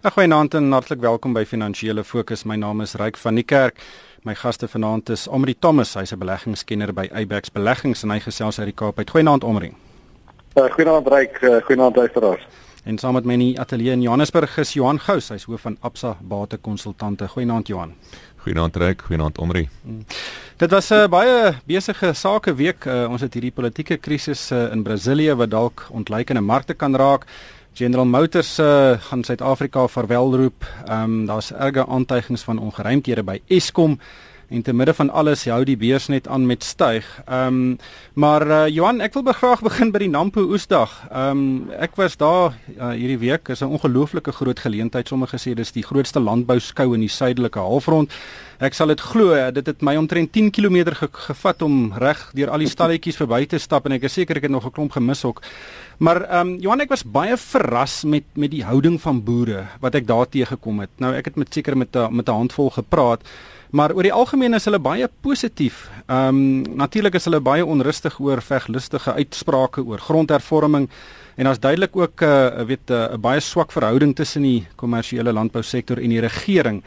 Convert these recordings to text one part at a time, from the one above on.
Goeienaand en hartlik welkom by Finansiële Fokus. My naam is Ryk van die Kerk. My gaste vanaand is Omri Thomas, hy's 'n beleggingskenner by Abex Beleggings en hy gesels uit die Kaap. Goeienaand Omri. Uh, goeienaand Ryk, uh, goeienaand luisteraars. En saam met my in die ateljee in Johannesburg is Johan Gous, hy's hoof van Absa Bate Konsultante. Goeienaand Johan. Goeienaand Ryk, goeienaand Omri. Hmm. Dit was 'n uh, baie besige sakeweek. Uh, ons het hierdie politieke krisis uh, in Brasilië wat dalk ontleikende markte kan raak. General Motors uh, gaan Suid-Afrika verwelroep. Ehm um, daar's erge aantuigings van ongeruimthede by Eskom en te midde van alles hou die beurs net aan met styg. Ehm um, maar uh, Johan, ek wil graag begin by die Nampo Oesdag. Ehm um, ek was daar uh, hierdie week. Is 'n ongelooflike groot geleentheid. Sommige sê dis die grootste landbouskou in die suidelike halfrond. Ek sal dit glo, dit het my omtrent 10 km ge gevat om reg deur al die stalletjies verby te stap en ek is seker ek het nog 'n klomp gemis ook. Maar ehm um, Johan ek was baie verras met met die houding van boere wat ek daar teëgekom het. Nou ek het met seker met met 'n handvol gepraat. Maar oor die algemeen is hulle baie positief. Ehm um, natuurlik is hulle baie onrustig oor veglustige uitsprake oor grondhervorming en daar's duidelik ook 'n uh, weet 'n uh, baie swak verhouding tussen die kommersiële landbousektor en die regering.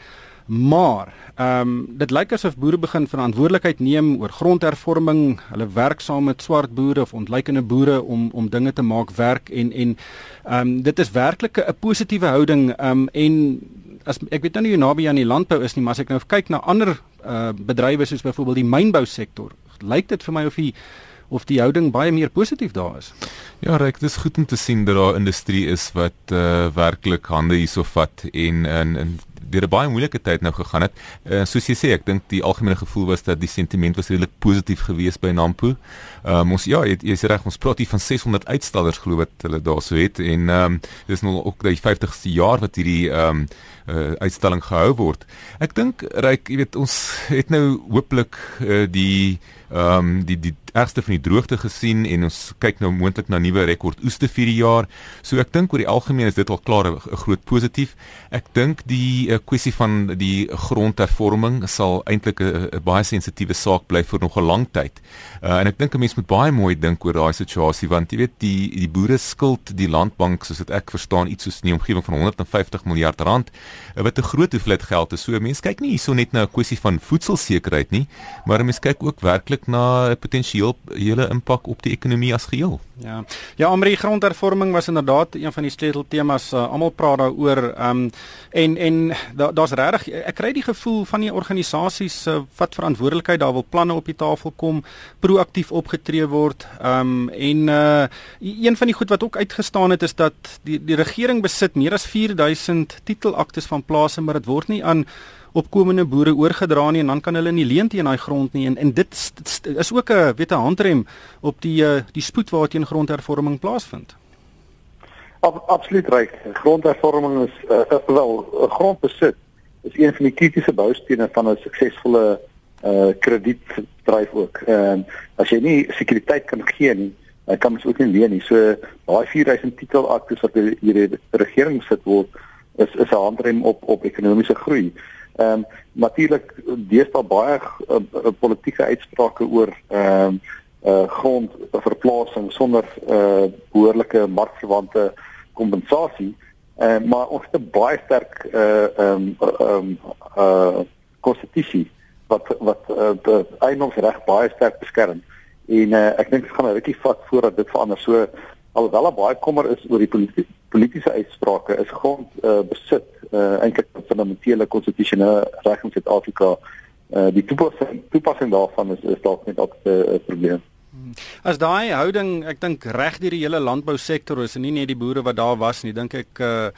Maar ehm um, dit lyk asof boere begin verantwoordelikheid neem oor grondhervorming. Hulle werk saam met swart boere of ontleikende boere om om dinge te maak werk en en ehm um, dit is werklik 'n positiewe houding ehm um, en as ek weet nou nie hoe naby aan die landbou is nie, maar as ek nou kyk na ander uh, bedrywe soos byvoorbeeld die mynbou sektor, lyk dit vir my of die of die houding baie meer positief daar is. Ja, reg, dit is goed om te sien dat daar 'n industrie is wat uh, werklik hande hierso vat en en deur 'n baie moeilike tyd nou gegaan het. Uh, soos jy sê, ek dink die algemene gevoel was dat die sentiment was redelik positief geweest by Nampo. Um, ons ja, jy, jy sê reg, ons praat hier van 600 uitstallers glo wat hulle daarso het en ehm um, dis nou ook die 50ste jaar wat hierdie ehm um, uh, uitstalling gehou word. Ek dink reg, jy weet ons het nou hooplik uh, die ehm um, die die ergste van die droogte gesien en ons kyk nou moontlik na nuwe rekord oeste vir die jaar. So ek dink oor die algemeen is dit al klaar 'n groot positief. Ek dink die uh, kwessie van die grondhervorming sal eintlik 'n baie sensitiewe saak bly vir nog 'n lang tyd. Uh, en ek dink 'n mens moet baie mooi dink oor daai situasie want jy weet die die boere skuld die landbank soos dit ek verstaan iets soos die omgewing van 150 miljard rand uh, wat 'n groot hoeveelheid geld is. So mense kyk nie hierso net na 'n kwessie van voedselsekerheid nie, maar mense kyk ook werklik na 'n potensiële hele impak op die ekonomie as geheel. Ja. Ja, Amri grondhervorming was inderdaad een van die sleuteltemas. Uh, Almal praat daaroor. Ehm um, en en daar's da regtig ek kry die gevoel van die organisasies uh, wat verantwoordelikheid daar wil planne op die tafel kom, proaktief opgetree word. Ehm um, en uh een van die goed wat ook uitgestaan het is dat die die regering besit meer as 4000 titelaktes van plase, maar dit word nie aan opkomende boere oorgedra nie en dan kan hulle nie leen teen daai grond nie en en dit is ook 'n weet 'n handrem op die eh, die spoed waarteen grondhervorming plaasvind. Ab, absoluut reg. Grondhervorming is uh, wel grondbesit is een van die kritiese boustene van 'n suksesvolle uh kredietdryf ook. Ehm uh, as jy nie sekuriteit kan gee nie, dan kan mens ook nie leen nie. So daai 4000 titelaktes wat hierdie regering sit word is is 'n handrem op op ekonomiese groei. Ehm um, natuurlik deesdae baie uh, politieke uitsprake oor ehm um, uh grondverplasing sonder uh behoorlike markverwante kompensasie. Ehm uh, maar ons het baie sterk uh ehm um, ehm um, uh konstitusie wat wat uh, die eiendomsreg baie sterk beskerm. En uh, ek dink dit gaan 'n rukkie vat voordat dit verander. So alhoewel daar baie kommer is oor die politieke politieke uitsprake is grond uh, besit uh, eintlik 'n fundamentele konstitusionele reg in Suid-Afrika. Uh, die toepassing toepassing daarvan is is dalk net ook 'n probleem. As daai houding, ek dink reg deur die hele landbousektor is en nie net die boere wat daar was nie, dink ek uh,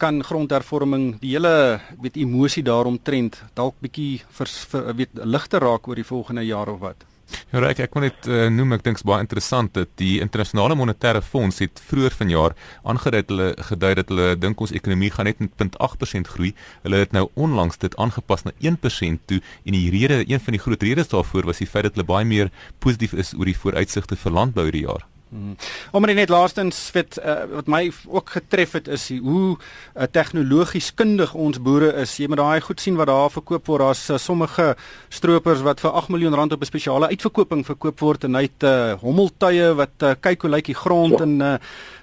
kan grondhervorming die hele weet emosie daaromtrent dalk bietjie weet ligter raak oor die volgende jaar of wat. Ja, ek ek wil net uh, noem ek dink dit is baie interessant dat die internasionale monetêre fonds het vroeër vanjaar aangedui hulle gedui dat hulle dink ons ekonomie gaan net met 0.8% groei. Hulle het nou onlangs dit aangepas na 1% toe en die rede een van die groot redes daarvoor was die feit dat hulle baie meer positief is oor die vooruitsigte vir landbou hierdie jaar. Hmm. Omdat net laastens wat uh, wat my ook getref het is hoe uh, tegnologies kundig ons boere is. Jy moet daai goed sien wat daar verkoop word. Daar's uh, sommige stroopers wat vir 8 miljoen rand op 'n spesiale uitverkoping verkoop word en hy het uh, hommeltuie wat uh, kyk hoe lyk die grond ja. en uh,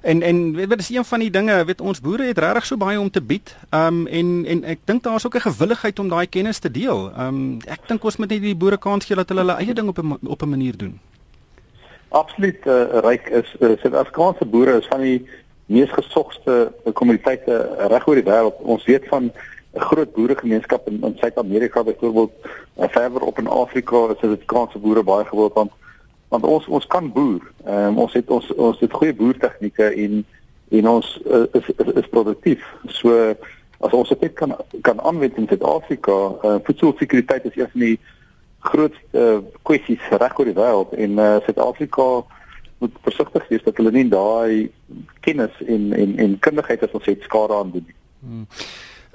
en en weet wat is een van die dinge weet ons boere het regtig so baie om te bied. Um en en ek dink daar's ook 'n gewilligheid om daai kennis te deel. Um ek dink ons moet net die boere kans gee dat hulle hulle eie ding op 'n op 'n manier doen absoluut uh, ryk is uh, Suid-Afrikaanse boere is van die mees gesogste kommoditeite reg oor die wêreld. Ons weet van 'n groot boeregemeenskap in, in Suid-Amerika byvoorbeeld, uh, verder op in Afrika is Suid-Afrikaanse boere baie gewild want want ons ons kan boer. Um, ons het ons ons het goeie boertegnieke en en ons uh, is is, is produktief. So as ons dit kan kan aanwend in Suid-Afrika, uh, voedselsekuriteit is een van die grootste uh, kwessies reg oor die wêreld en uh, Suid-Afrika moet versigtig wees dat hulle nie daai kennis en en en kundigheid as ons het skade aan doen. Hmm.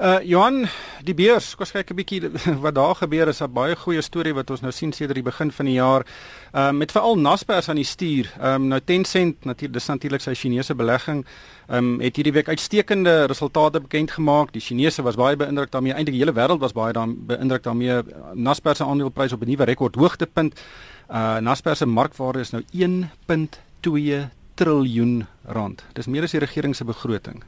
Uh Johan, die beurs, kom ons kyk 'n bietjie wat daar gebeur is 'n baie goeie storie wat ons nou sien sedert die begin van die jaar. Um met veral Naspers aan die stuur. Um nou Tencent natuurlik dis natuurlik sy Chinese belegging. Um het hierdie week uitstekende resultate bekend gemaak. Die Chinese was baie beïndruk daarmee. Eintlik die hele wêreld was baie dan beïndruk daarmee. Naspers se aandeleprys op 'n nuwe rekord hoogtepunt. Uh Naspers se markwaarde is nou 1.2 triljoen rand. Dis meer as die regering se begroting.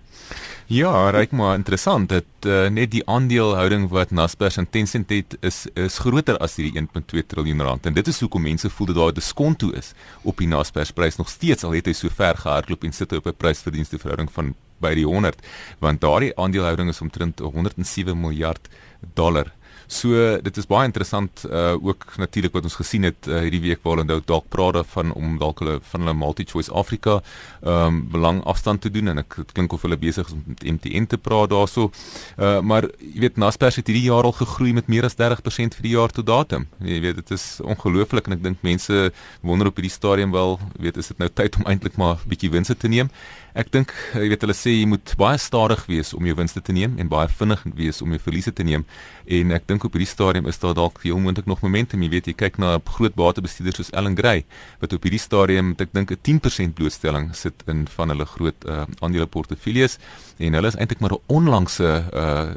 Ja, reik maar interessant dat uh, net die aandelehouding wat Naspers en Tencent het is is groter as hierdie 1.2 trilljoen rand en dit is hoekom mense voel dat daar 'n diskonto is op die Naspers prys nog steeds al het hy so ver gehardloop en sit hy op 'n prysverdienste verhouding van by die 100 want daardie aandelehouding is omtrent 107 miljard dollar. So dit is baie interessant uh ook natuurlik wat ons gesien het uh, hierdie week waar hulle dalk praat van om dalk hulle van hulle multi-choice Afrika ehm um, belang afstand te doen en ek klink of hulle besig is om met MTN te praat daarso. Uh maar jy weet Naspers het hierdie jaar al gegroei met meer as 30% vir die jaar tot datum. Jy weet dit is ongelooflik en ek dink mense wonder op hierdie stadium wel, weet is dit nou tyd om eintlik maar 'n bietjie winste te neem. Ek dink jy weet hulle sê jy moet baie stadig wees om jou winste te neem en baie vinnig wees om jou verliese te neem. En ek dink op hierdie stadium is daar dalk heel moontlik nog momentum. Jy weet jy kyk na groot batebestuurders soos Ellen Gray wat op hierdie stadium ek dink 'n 10% blootstelling sit in van hulle groot uh, aandeleportefeuilles. En hulle is eintlik maar 'n onlangse uh,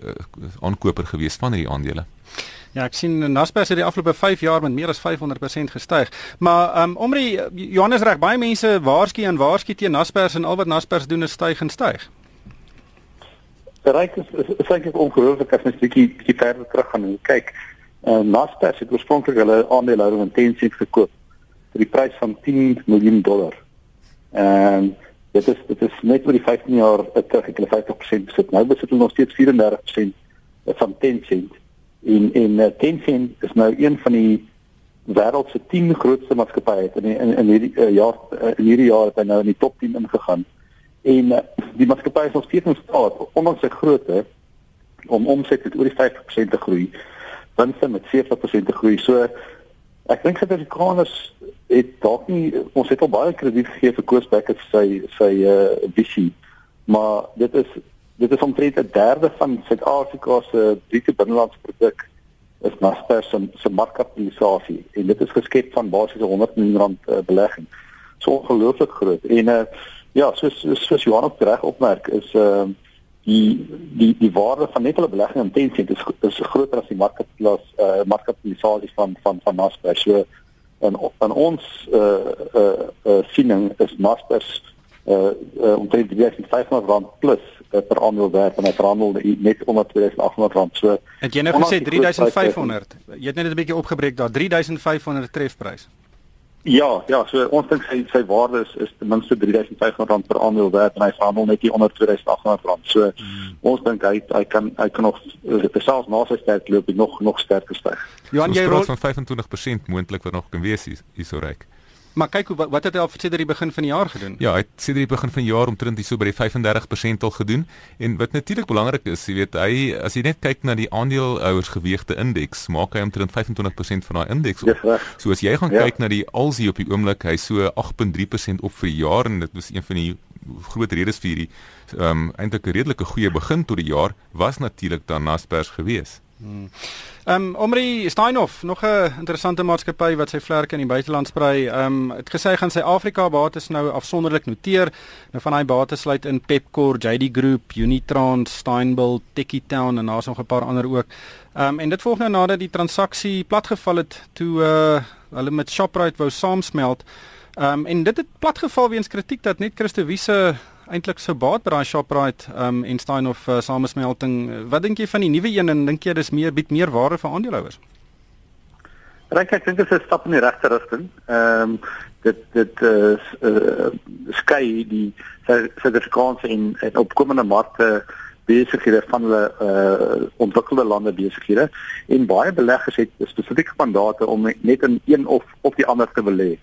aankoper gewees van hierdie aandele Ja, ek sien Naspers het die afgelope 5 jaar met meer as 500% gestyg. Maar ehm um, omre Johannes reg, baie mense waarsku en waarsku teen Naspers en al wat Naspers doen is styg en styg. Bereik is eintlik ongelooflik as mens bietjie bietjie verder terug gaan en kyk. Uh, Naspers het oorspronklik hulle aandelehouding in Tencent gekoop vir die prys van 10 miljoen dollar. En dit is dit is net oor die 15 jaar terug het hulle 50% besit. Nou besit hulle nog steeds 34% van Tencent en en uh, Tencent is nou een van die wêreld se 10 grootste maatskappye in in in hierdie uh, jaar uh, in hierdie jaar het hy nou in die top 10 ingegaan. En uh, die maatskappy is nog steeds in staat ondanks sy grootte om omset met oor die 50% te groei. Winste met 40% te groei. So ek dink dat die Kroners het dalk nie ons het al baie krediet gegee vir Koosbeck het sy sy uh, visie. Maar dit is dit is omtrent 'n derde van Suid-Afrika se bruto binnelandse produk is Naspers se se markkapitalisasie en dit is geskep van basies 100 miljoen rand uh, belegging. So ongelooflik groot. En uh ja, soos soos Johan op reg opmerk is uh die die die waarde van net hulle belegging in Tencent is is groter as die markkapitalis uh markkapitalisasie van van van Naspers. So en en ons uh uh, uh siening is Naspers uh, uh omtrent 3500 rand plus per aandeel werd en hy verhandel net onder 2800 rand. So Het jy nou gesê 3500? Jy het net 'n bietjie opgebreek daar 3500 trefprys. Ja, ja, so ons dink sy sy waarde is is ten minste 3500 rand per aandeel werd en hy verhandel net hier onder 2800 rand. So hmm. ons dink hy hy kan hy kan nog selfs na sy sterk loop nog nog sterker styg. Johan jy rol van 25% moontlik wat nog kan wees hier so ryk. Maar kyk hoe wat het hy al sedert die begin van die jaar gedoen? Ja, hy het sedert die begin van die jaar omtrent hier so by die 35% al gedoen. En wat natuurlik belangrik is, jy weet, hy as jy net kyk na die aandeelhouers gewiegte indeks, maak hy omtrent 25% van daai indeks op. So as jy gaan ja. kyk na die Alsi op die oomblik, hy so 8.3% op vir die jaar en dit was een van die groot redes vir hierdie ehm um, eintlik 'n redelike goeie begin tot die jaar was natuurlik dan Naspers geweest. Ehm um, Omri Steinhoff, nog 'n interessante maatskappy wat sy vlerke in die buiteland sprei. Ehm um, het gesê hy gaan sy Afrika bates nou afsonderlik noteer. Nou van hy bates sluit in Pepkor, JD Group, Unitrans, Steinbill, Techitown en daar's nog 'n paar ander ook. Ehm um, en dit volg nou nadat die transaksie platgeval het toe uh hulle met Shoprite wou saamsmelt. Ehm um, en dit het platgeval weens kritiek dat net Christo Wiese eintlik sou baat by daai Shoprite um, en Stein of uh, samesmelting. Wat dink jy van die nuwe een en dink jy dis meer bied meer waarde vir aandeelhouers? Ryk ek dink dit is 'n stap in die regte rigting. Um, dit dit is uh, uh, skei die Suid-Afrikaanse en, en opkomende markte besighede van hulle uh, ontwikkelde lande besighede en baie beleggers het spesifieke mandate om net in een of of die ander te belê.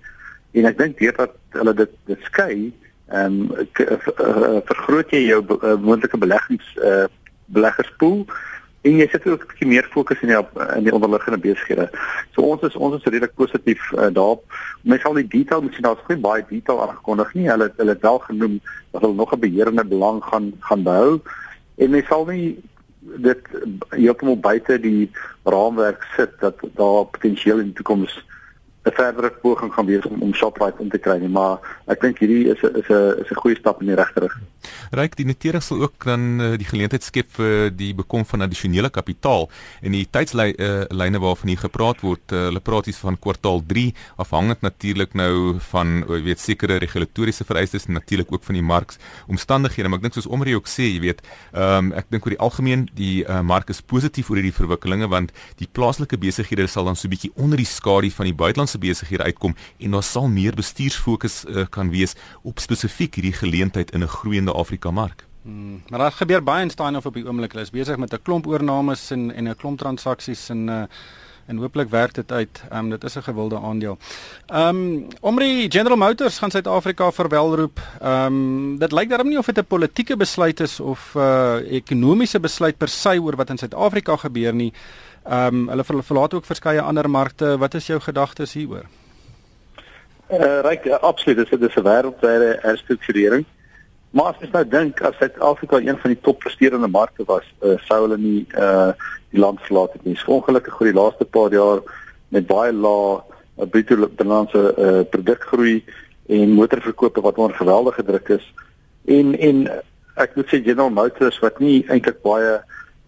En ek dink dit dat hulle dit dit skei ehm um, vergroot jy jou uh, moontlike beleggings uh, beleggerspool en jy sit ook 'n bietjie meer fokus in die in die onderliggende besighede. So ons is ons is redelik positief uh, daarop. Mens sal die detail moet sien, daar's geen baie detail aangekondig nie. Hulle hulle het wel genoem dat hulle nog 'n beheerende belang gaan gaan behou en mens sal nie dit heeltemal buite die raamwerk sit dat daar potensieel in die toekoms 'n verdere poging gaan wees om om Shoprite in te kry nie, maar ek dink hierdie is 'n is 'n is 'n goeie stap in die regte rigting. Ryk die notering sal ook dan uh, die geleentheid skep vir die bekom van addisionele kapitaal en die tydslyne uh, waarvan hier gepraat word, uh, hulle praat hier van kwartaal 3 afhangend natuurlik nou van jy weet sekere regulatoriese vereistes en natuurlik ook van die marksomstandighede, maar ek dink soos Omri ook sê, jy weet, um, ek dink oor die algemeen die uh, mark is positief oor hierdie verwikkelinge want die plaaslike besighede sal dan so 'n bietjie onder die skadu van die buitelandse se besighede uitkom en daar sal meer bestuursfokus uh, kan wees op spesifiek hierdie geleentheid in 'n groeiende Afrika mark. Hmm, maar daar gebeur baie in Steinof op die oomblik. Hulle is besig met 'n klomp oornames en en 'n klomp transaksies en uh en hooplik werk dit uit. Ehm um, dit is 'n gewilde aandeel. Ehm um, Omri General Motors gaan Suid-Afrika verwelroep. Ehm um, dit lyk darem nie of dit 'n politieke besluit is of 'n uh, ekonomiese besluit per se oor wat in Suid-Afrika gebeur nie. Ehm um, hulle verlaat ook verskeie ander markte. Wat is jou gedagtes hieroor? Eh uh, ryk uh, absoluut. Dit is 'n wêreldwye herstrukturering. Maar as jy nou dink as Suid-Afrika een van die top presterende markte was, uh, sou hulle nie uh, die land verlaat het nie. Ongelukkig oor die laaste paar jaar met baie lae uh, bruto binnelandse uh, produkgroei en motorverkope wat onder geweldige druk is. En en ek moet sê General Motors wat nie eintlik baie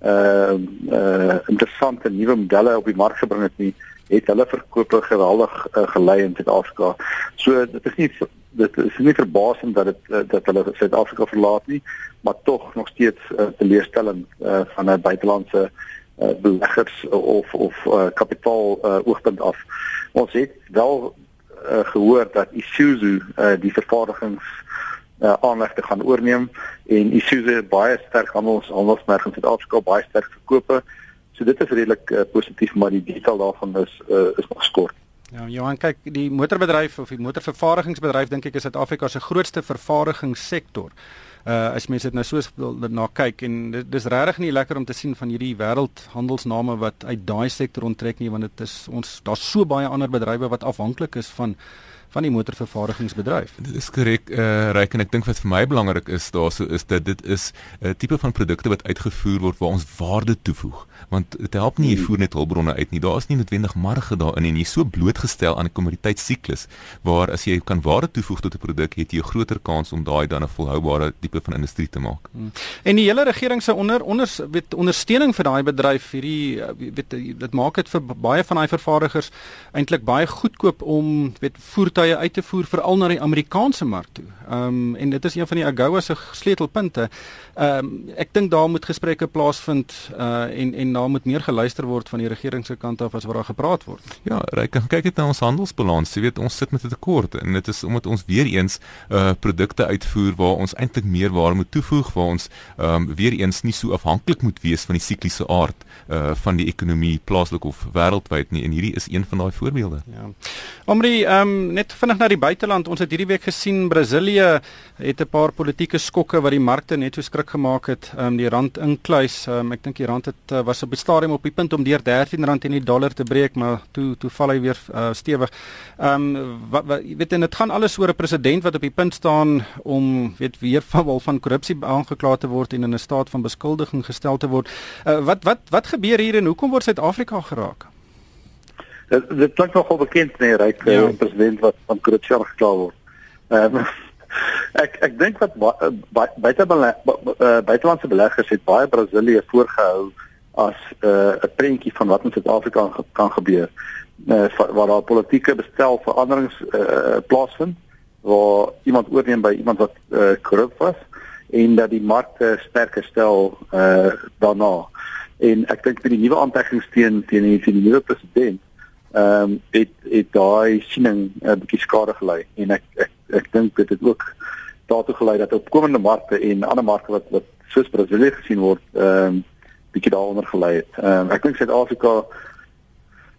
uh uh interessante nuwe modelle op die mark gebring het nie, het hulle verkope geweldig uh, gelei in Suid-Afrika. So dit is nie dit is nie verbasend dat dit uh, dat hulle Suid-Afrika verlaat nie, maar tog nog steeds uh, teleurstellend uh, van 'n buitelandse uh, beleggers of of uh, kapitaal uh, oogpunt af. Ons het wel uh, gehoor dat Isuzu uh, die vervaardigings uh, aanleg te gaan oorneem en Isuzu baie sterk handels handelsmerk in Suid-Afrika baie sterk verkope. So dit is redelik uh, positief maar die detail daarvan is uh, is nog skort. Ja, Johan kyk die motorbedryf of die motorvervaardigingsbedryf dink ek is Suid-Afrika se grootste vervaardigingssektor. Uh as mense dit nou so na kyk en dit dis regtig nie lekker om te sien van hierdie wêreldhandelsname wat uit daai sektor onttrek nie want dit is ons daar's so baie ander bedrywe wat afhanklik is van van die motorvervaardigingsbedryf. Dit is korrek, eh uh, reik en ek dink wat vir my belangrik is daarso is dat dit is 'n uh, tipe van produkte wat uitgevoer word waar ons waarde toevoeg. Want dit help nie jy voer net hulpbronne uit nie. Daar is nie noodwendig marge daarin en jy is so blootgestel aan 'n kommoditeitsiklus waar as jy kan waarde toevoeg tot 'n produk, het jy 'n groter kans om daai dan 'n volhoubare tipe van industrie te maak. Hmm. En die hele regering se onder onder weet ondersteuning vir daai bedryf hierdie weet dit maak dit vir baie van daai vervaardigers eintlik baie goedkoop om weet voer voertuie uit te voer veral na die Amerikaanse mark toe. Ehm um, en dit is een van die AGOA se sleutelpunte. Ehm um, ek dink daar moet gesprekke plaasvind uh en en daar moet meer geluister word van die regering se kant af as wat daar gepraat word. Ja, kyk kyk net na ons handelsbalans. Jy weet ons sit met 'n tekort en dit is omdat ons weer eens uh produkte uitvoer waar ons eintlik meer waarde moet toevoeg, waar ons ehm um, weer eens nie so afhanklik moet wees van die sikliese aard uh van die ekonomie plaaslik of wêreldwyd nie en hierdie is een van daai voorbeelde. Ja. Omri ehm um, net vinnig na die buiteland. Ons het hierdie week gesien Brasilië Namibië het 'n paar politieke skokke wat die markte net so skrik gemaak het. Ehm um, die rand inkluis. Ehm um, ek dink die rand het uh, was op die stadium op die punt om deur R13 teen die dollar te breek, maar toe toe val hy weer uh, stewig. Ehm um, wat, wat weet en dit gaan alles oor 'n president wat op die punt staan om weet weer van van korrupsie aangekla te word en in 'n staat van beskuldiging gestel te word. Uh, wat wat wat gebeur hier en hoekom word Suid-Afrika geraak? Dit dit klink nogal bekend nee, ryk ja. president wat van korrupsie gekla word. Ehm um, ek ek dink wat uh, buite uh, buitelandse beleggers het baie Brasilië voorgehou as 'n uh, prentjie van wat in Suid-Afrika kan gebeur. Uh, waar daar politieke bestel veranderings uh, plaasvind waar iemand oorneem by iemand wat korrup uh, was en dat die markte sterker stel uh, daarna. En ek dink met die nuwe aantekeninge teen die, die nuwe president ehm um, het het daai siening 'n uh, bietjie skade gelei en ek ek ek dink dit het ook daartoe gelei dat opkomende markte en ander markte wat wat soos Brasilië gesien word ehm um, bietjie daaronder gelei het. Ehm um, ek dink Suid-Afrika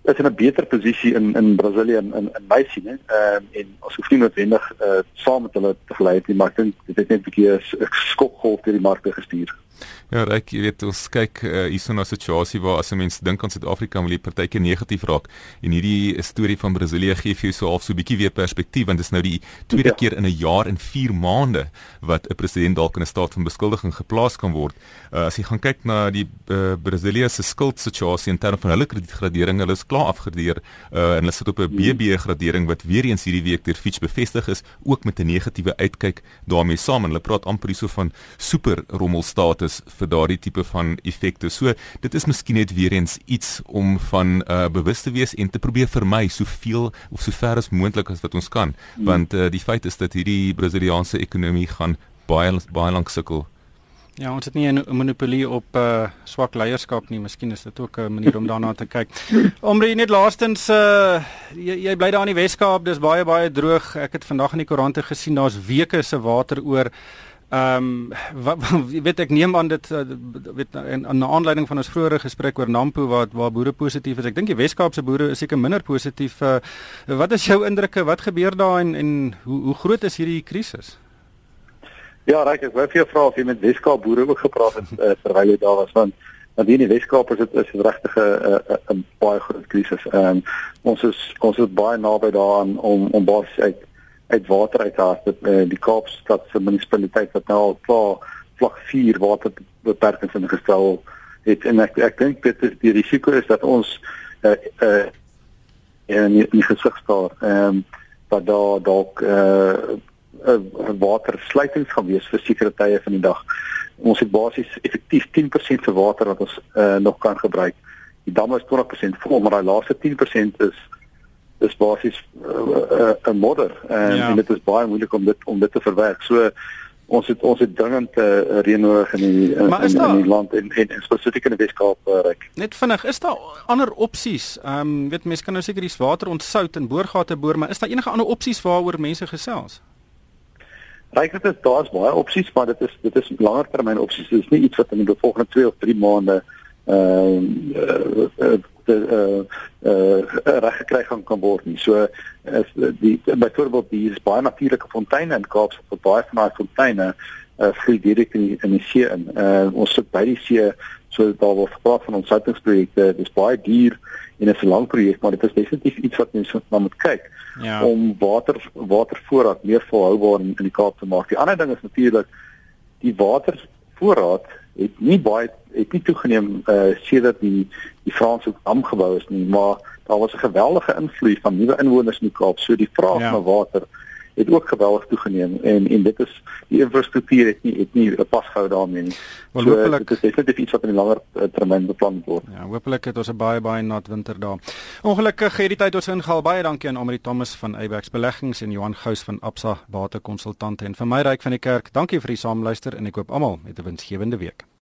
is in 'n beter posisie in in Brasilië in in, in my siening. Ehm um, en as hoef nie noodwendig uh, saam met hulle te gelei het nie, maar ek dink dit het net 'n bietjie 'n skokgolf deur die markte gestuur. Ja, ek weet ons kyk uh, hierso na 'n situasie waar as 'n mens dink aan Suid-Afrika wil jy partykeer negatief raak en hierdie storie van Brasilië gee vir jou so half so 'n bietjie weer perspektief want dit is nou die tweede ja. keer in 'n jaar en 4 maande wat 'n president dalk in 'n staat van beskuldiging geplaas kan word. Uh, as jy gaan kyk na die uh, Brasilië se skuldsituasie in terme van hulle kredietgradering, hulle is klaar afgradeer uh, en hulle sit op 'n BB gradering wat weer eens hierdie week deur Fitch bevestig is, ook met 'n negatiewe uitkyk daarmee saam en hulle praat amper hierso van super rommelstatus vir daardie tipe van effekte. So dit is miskien net weer eens iets om van uh bewus te wees en te probeer vermy soveel of sover as moontlik as wat ons kan, hmm. want uh die feit is dat hierdie Brasiliaanse ekonomie gaan baie baie lank sukkel. Ja, ons het nie 'n monopolie op uh swak leierskap nie. Miskien is dit ook 'n manier om daarna te kyk. Omre net laastens uh jy, jy bly daar in die Weskaap. Dis baie baie droog. Ek het vandag in die koerante gesien daar's weke se water oor. Ehm um, weet ek neem aan dit uh, weet in 'n aanleiding van ons vroeëre gesprek oor Nampo waar waar boere positief is. Ek dink die Wes-Kaapse boere is seker minder positief. Uh, wat is jou indrukke? Wat gebeur daar en en hoe hoe groot is hierdie krisis? Ja, reg, ek wou vir jou vra of jy met Wes-Kaap boere ook gepraat het uh, terwyl jy daar was want want hier in die Wes-Kaap is dit is 'n regtige 'n baie groot krisis. Ehm um, ons is ons is baie naby daaraan om om basies uit uit water uit te haal dit uh, die Kaapstad se munisipaliteit wat nou al klaar vlak 4 waterbeperkings ingestel het. En ek ek dink dit is die risiko is dat ons uh, uh, in die gesig staar. Ehm um, dat daar dalk uh, uh, watersluitings gaan wees vir sekere tye van die dag. Ons het basies effektief 10% se water wat ons uh, nog kan gebruik. Die damme is 20% vol, maar daai laaste 10% is dis basies 'n uh, uh, uh, modder en, ja. en dit is baie moeilik om dit om dit te verwerk. So ons het ons het dringend uh, reën nodig in die in, in, in die land en, en, en spesifiek in die Weskaap uh, reg. Net vinnig, is daar ander opsies? Ehm um, weet mense kan nou seker die water ontsout en boorgate boor, maar is daar enige ander opsies waaroor mense gesels? Ryk dit is daar's baie opsies, maar dit is dit is langer termyn opsies. Dit is nie iets wat in die volgende 2 of 3 maande ehm uh, uh, uh uh reg gekry gaan kan word nie. So is die byvoorbeeld die is baie natuurlike fonteine in Kaapstad, wat baie van daai fonteine uh vloei direk in in die see in. Uh ons sit by die see, so daar word gepraat van ontsluitingsprojekte. Dit is baie duur en is 'n lang projek, maar dit is definitief iets wat mense na moet kyk ja. om water watervoorraad meer volhoubaar in, in die Kaap te maak. Die ander ding is natuurlik die watervoorraad het nie baie het nie toegeneem uh sedert die die Franse dam gebou is nie, maar daar was 'n geweldige invloed van nuwe inwoners in die Kaap. So die vraag ja. na water het ook geweldig toegeneem en en dit is die infrastruktuur het nie het nie pas gehou daarmee nie. Wel so, hopelik dit is definitief iets wat in die langer uh, termyn beplan word. Ja, hopelik het ons 'n baie baie nat winter daar. Ongelukkig het die tyd ons ingehaal. Baie dankie aan Amri Thomas van Abex Beleggings en Johan Gous van Absa Waterkonsultante en vir my ryk van die kerk. Dankie vir die saamluister en ek hoop almal het 'n winsgewende week.